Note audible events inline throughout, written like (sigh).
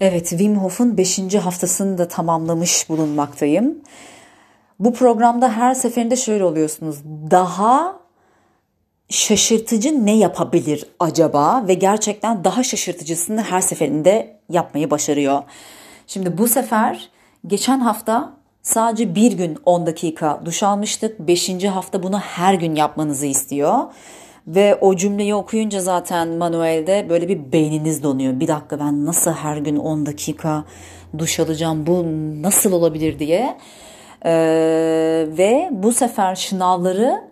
Evet, Wim Hof'un 5. haftasını da tamamlamış bulunmaktayım. Bu programda her seferinde şöyle oluyorsunuz. Daha şaşırtıcı ne yapabilir acaba ve gerçekten daha şaşırtıcısını her seferinde yapmayı başarıyor. Şimdi bu sefer geçen hafta sadece bir gün 10 dakika duş almıştık. 5. hafta bunu her gün yapmanızı istiyor. Ve o cümleyi okuyunca zaten manuelde böyle bir beyniniz donuyor. Bir dakika ben nasıl her gün 10 dakika duş alacağım bu nasıl olabilir diye. Ee, ve bu sefer şınavları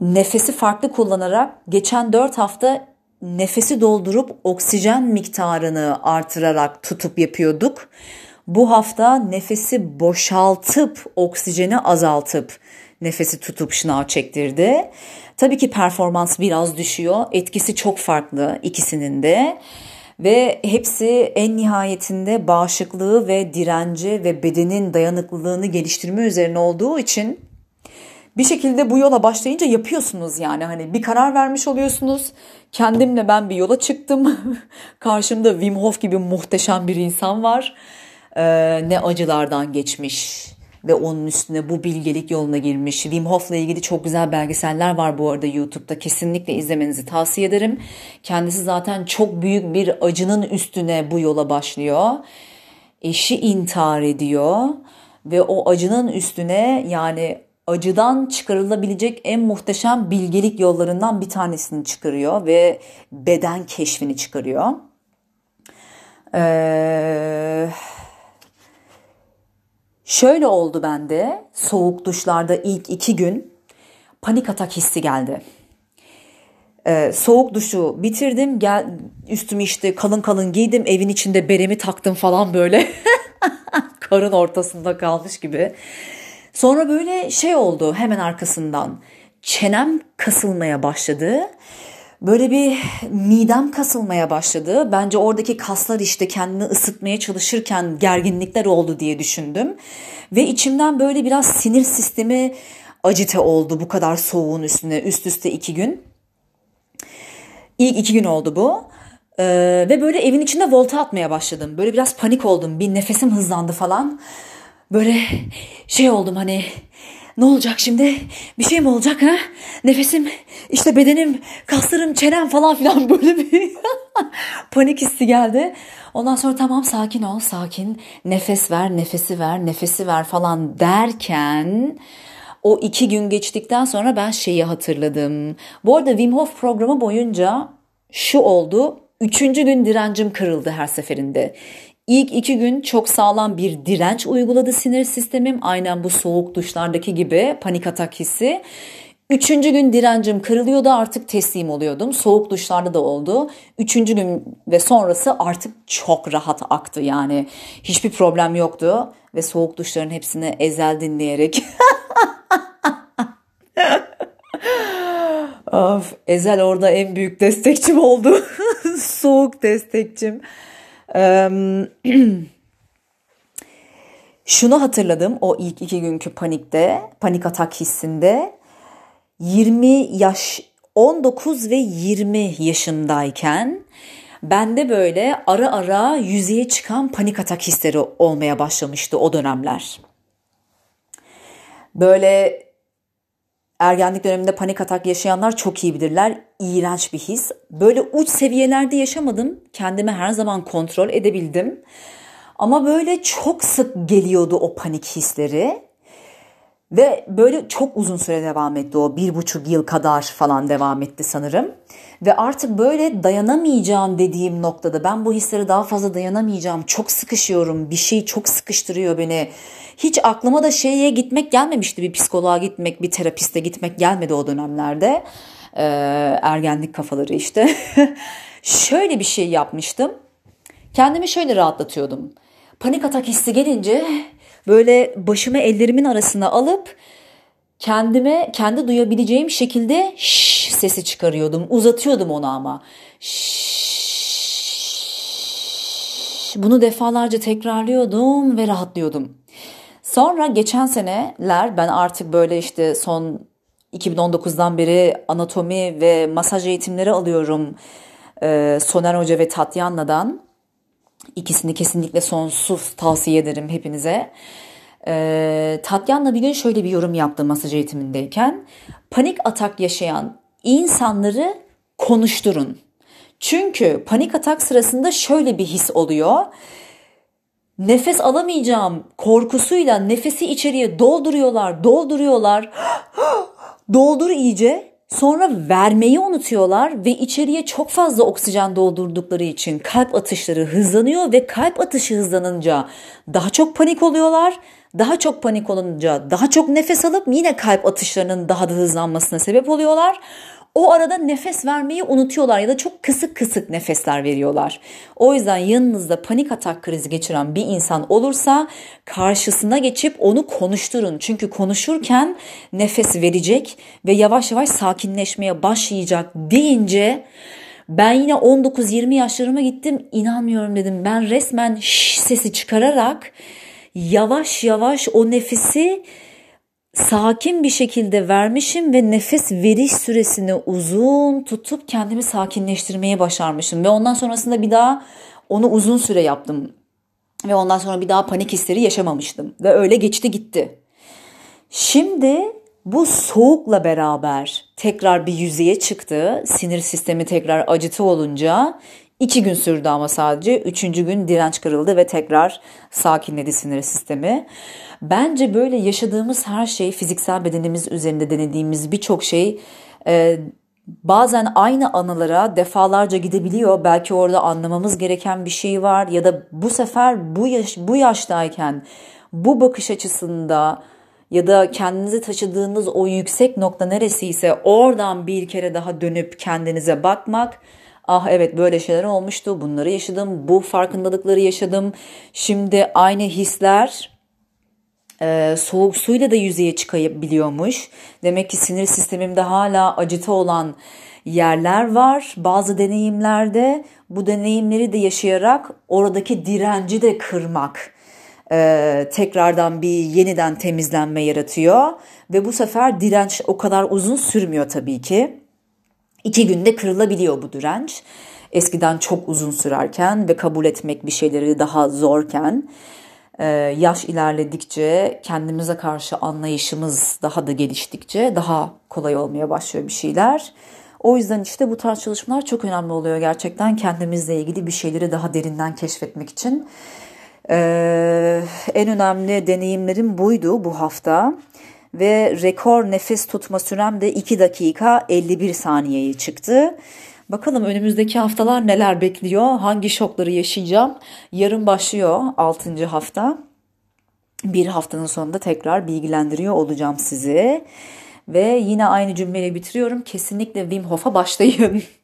nefesi farklı kullanarak geçen 4 hafta nefesi doldurup oksijen miktarını artırarak tutup yapıyorduk. Bu hafta nefesi boşaltıp oksijeni azaltıp nefesi tutup şınav çektirdi. Tabii ki performans biraz düşüyor. Etkisi çok farklı ikisinin de. Ve hepsi en nihayetinde bağışıklığı ve direnci ve bedenin dayanıklılığını geliştirme üzerine olduğu için bir şekilde bu yola başlayınca yapıyorsunuz yani hani bir karar vermiş oluyorsunuz. Kendimle ben bir yola çıktım. (laughs) Karşımda Wim Hof gibi muhteşem bir insan var. Ee, ne acılardan geçmiş, ve onun üstüne bu bilgelik yoluna girmiş. Wim Hof'la ilgili çok güzel belgeseller var bu arada YouTube'da. Kesinlikle izlemenizi tavsiye ederim. Kendisi zaten çok büyük bir acının üstüne bu yola başlıyor. Eşi intihar ediyor ve o acının üstüne yani acıdan çıkarılabilecek en muhteşem bilgelik yollarından bir tanesini çıkarıyor ve beden keşfini çıkarıyor. Eee Şöyle oldu bende soğuk duşlarda ilk iki gün panik atak hissi geldi. Ee, soğuk duşu bitirdim gel üstümü işte kalın kalın giydim evin içinde beremi taktım falan böyle (laughs) karın ortasında kalmış gibi. Sonra böyle şey oldu hemen arkasından çenem kasılmaya başladı böyle bir midem kasılmaya başladı. Bence oradaki kaslar işte kendini ısıtmaya çalışırken gerginlikler oldu diye düşündüm. Ve içimden böyle biraz sinir sistemi acite oldu bu kadar soğuğun üstüne üst üste iki gün. İlk iki gün oldu bu. Ee, ve böyle evin içinde volta atmaya başladım. Böyle biraz panik oldum. Bir nefesim hızlandı falan. Böyle şey oldum hani ne olacak şimdi? Bir şey mi olacak ha? Nefesim, işte bedenim, kaslarım, çenem falan filan (laughs) böyle bir (laughs) panik hissi geldi. Ondan sonra tamam sakin ol, sakin. Nefes ver, nefesi ver, nefesi ver falan derken o iki gün geçtikten sonra ben şeyi hatırladım. Bu arada Wim Hof programı boyunca şu oldu. Üçüncü gün direncim kırıldı her seferinde. İlk iki gün çok sağlam bir direnç uyguladı sinir sistemim. Aynen bu soğuk duşlardaki gibi panik atak hissi. Üçüncü gün direncim kırılıyordu artık teslim oluyordum. Soğuk duşlarda da oldu. Üçüncü gün ve sonrası artık çok rahat aktı yani. Hiçbir problem yoktu. Ve soğuk duşların hepsini ezel dinleyerek. (laughs) of, ezel orada en büyük destekçim oldu. (laughs) soğuk destekçim. (clears throat) şunu hatırladım o ilk iki günkü panikte, panik atak hissinde 20 yaş 19 ve 20 yaşındayken bende böyle ara ara yüzeye çıkan panik atak hisleri olmaya başlamıştı o dönemler. Böyle ergenlik döneminde panik atak yaşayanlar çok iyi bilirler. İğrenç bir his. Böyle uç seviyelerde yaşamadım. Kendimi her zaman kontrol edebildim. Ama böyle çok sık geliyordu o panik hisleri. Ve böyle çok uzun süre devam etti o bir buçuk yıl kadar falan devam etti sanırım. Ve artık böyle dayanamayacağım dediğim noktada ben bu hisleri daha fazla dayanamayacağım. Çok sıkışıyorum bir şey çok sıkıştırıyor beni. Hiç aklıma da şeye gitmek gelmemişti bir psikoloğa gitmek bir terapiste gitmek gelmedi o dönemlerde. Ee, ergenlik kafaları işte. (laughs) şöyle bir şey yapmıştım. Kendimi şöyle rahatlatıyordum. Panik atak hissi gelince böyle başımı ellerimin arasına alıp kendime kendi duyabileceğim şekilde şş sesi çıkarıyordum. Uzatıyordum onu ama. Şş, bunu defalarca tekrarlıyordum ve rahatlıyordum. Sonra geçen seneler ben artık böyle işte son 2019'dan beri anatomi ve masaj eğitimleri alıyorum. Ee, Soner Hoca ve Tatyana'dan. İkisini kesinlikle sonsuz tavsiye ederim hepinize. Ee, Tatyan'la bir gün şöyle bir yorum yaptım masaj eğitimindeyken. Panik atak yaşayan insanları konuşturun. Çünkü panik atak sırasında şöyle bir his oluyor. Nefes alamayacağım korkusuyla nefesi içeriye dolduruyorlar, dolduruyorlar. Doldur iyice. Sonra vermeyi unutuyorlar ve içeriye çok fazla oksijen doldurdukları için kalp atışları hızlanıyor ve kalp atışı hızlanınca daha çok panik oluyorlar. Daha çok panik olunca daha çok nefes alıp yine kalp atışlarının daha da hızlanmasına sebep oluyorlar. O arada nefes vermeyi unutuyorlar ya da çok kısık kısık nefesler veriyorlar. O yüzden yanınızda panik atak krizi geçiren bir insan olursa karşısına geçip onu konuşturun. Çünkü konuşurken nefes verecek ve yavaş yavaş sakinleşmeye başlayacak deyince ben yine 19-20 yaşlarıma gittim inanmıyorum dedim. Ben resmen şş sesi çıkararak yavaş yavaş o nefesi sakin bir şekilde vermişim ve nefes veriş süresini uzun tutup kendimi sakinleştirmeye başarmışım ve ondan sonrasında bir daha onu uzun süre yaptım ve ondan sonra bir daha panik hisleri yaşamamıştım ve öyle geçti gitti. Şimdi bu soğukla beraber tekrar bir yüzeye çıktı. Sinir sistemi tekrar acıtı olunca iki gün sürdü ama sadece. Üçüncü gün direnç kırıldı ve tekrar sakinledi sinir sistemi. Bence böyle yaşadığımız her şey fiziksel bedenimiz üzerinde denediğimiz birçok şey e, bazen aynı anılara defalarca gidebiliyor. Belki orada anlamamız gereken bir şey var ya da bu sefer bu yaş bu yaştayken bu bakış açısında ya da kendinizi taşıdığınız o yüksek nokta neresiyse oradan bir kere daha dönüp kendinize bakmak. Ah evet böyle şeyler olmuştu. Bunları yaşadım. Bu farkındalıkları yaşadım. Şimdi aynı hisler e, soğuk suyla da yüzeye çıkabiliyormuş. Demek ki sinir sistemimde hala acıta olan yerler var. Bazı deneyimlerde bu deneyimleri de yaşayarak oradaki direnci de kırmak e, tekrardan bir yeniden temizlenme yaratıyor. Ve bu sefer direnç o kadar uzun sürmüyor tabii ki. İki günde kırılabiliyor bu direnç. Eskiden çok uzun sürerken ve kabul etmek bir şeyleri daha zorken ee, yaş ilerledikçe kendimize karşı anlayışımız daha da geliştikçe daha kolay olmaya başlıyor bir şeyler. O yüzden işte bu tarz çalışmalar çok önemli oluyor gerçekten kendimizle ilgili bir şeyleri daha derinden keşfetmek için. Ee, en önemli deneyimlerim buydu bu hafta ve rekor nefes tutma sürem de 2 dakika 51 saniyeye çıktı. Bakalım önümüzdeki haftalar neler bekliyor? Hangi şokları yaşayacağım? Yarın başlıyor 6. hafta. Bir haftanın sonunda tekrar bilgilendiriyor olacağım sizi. Ve yine aynı cümleyle bitiriyorum. Kesinlikle Wim Hof'a başlayın. (laughs)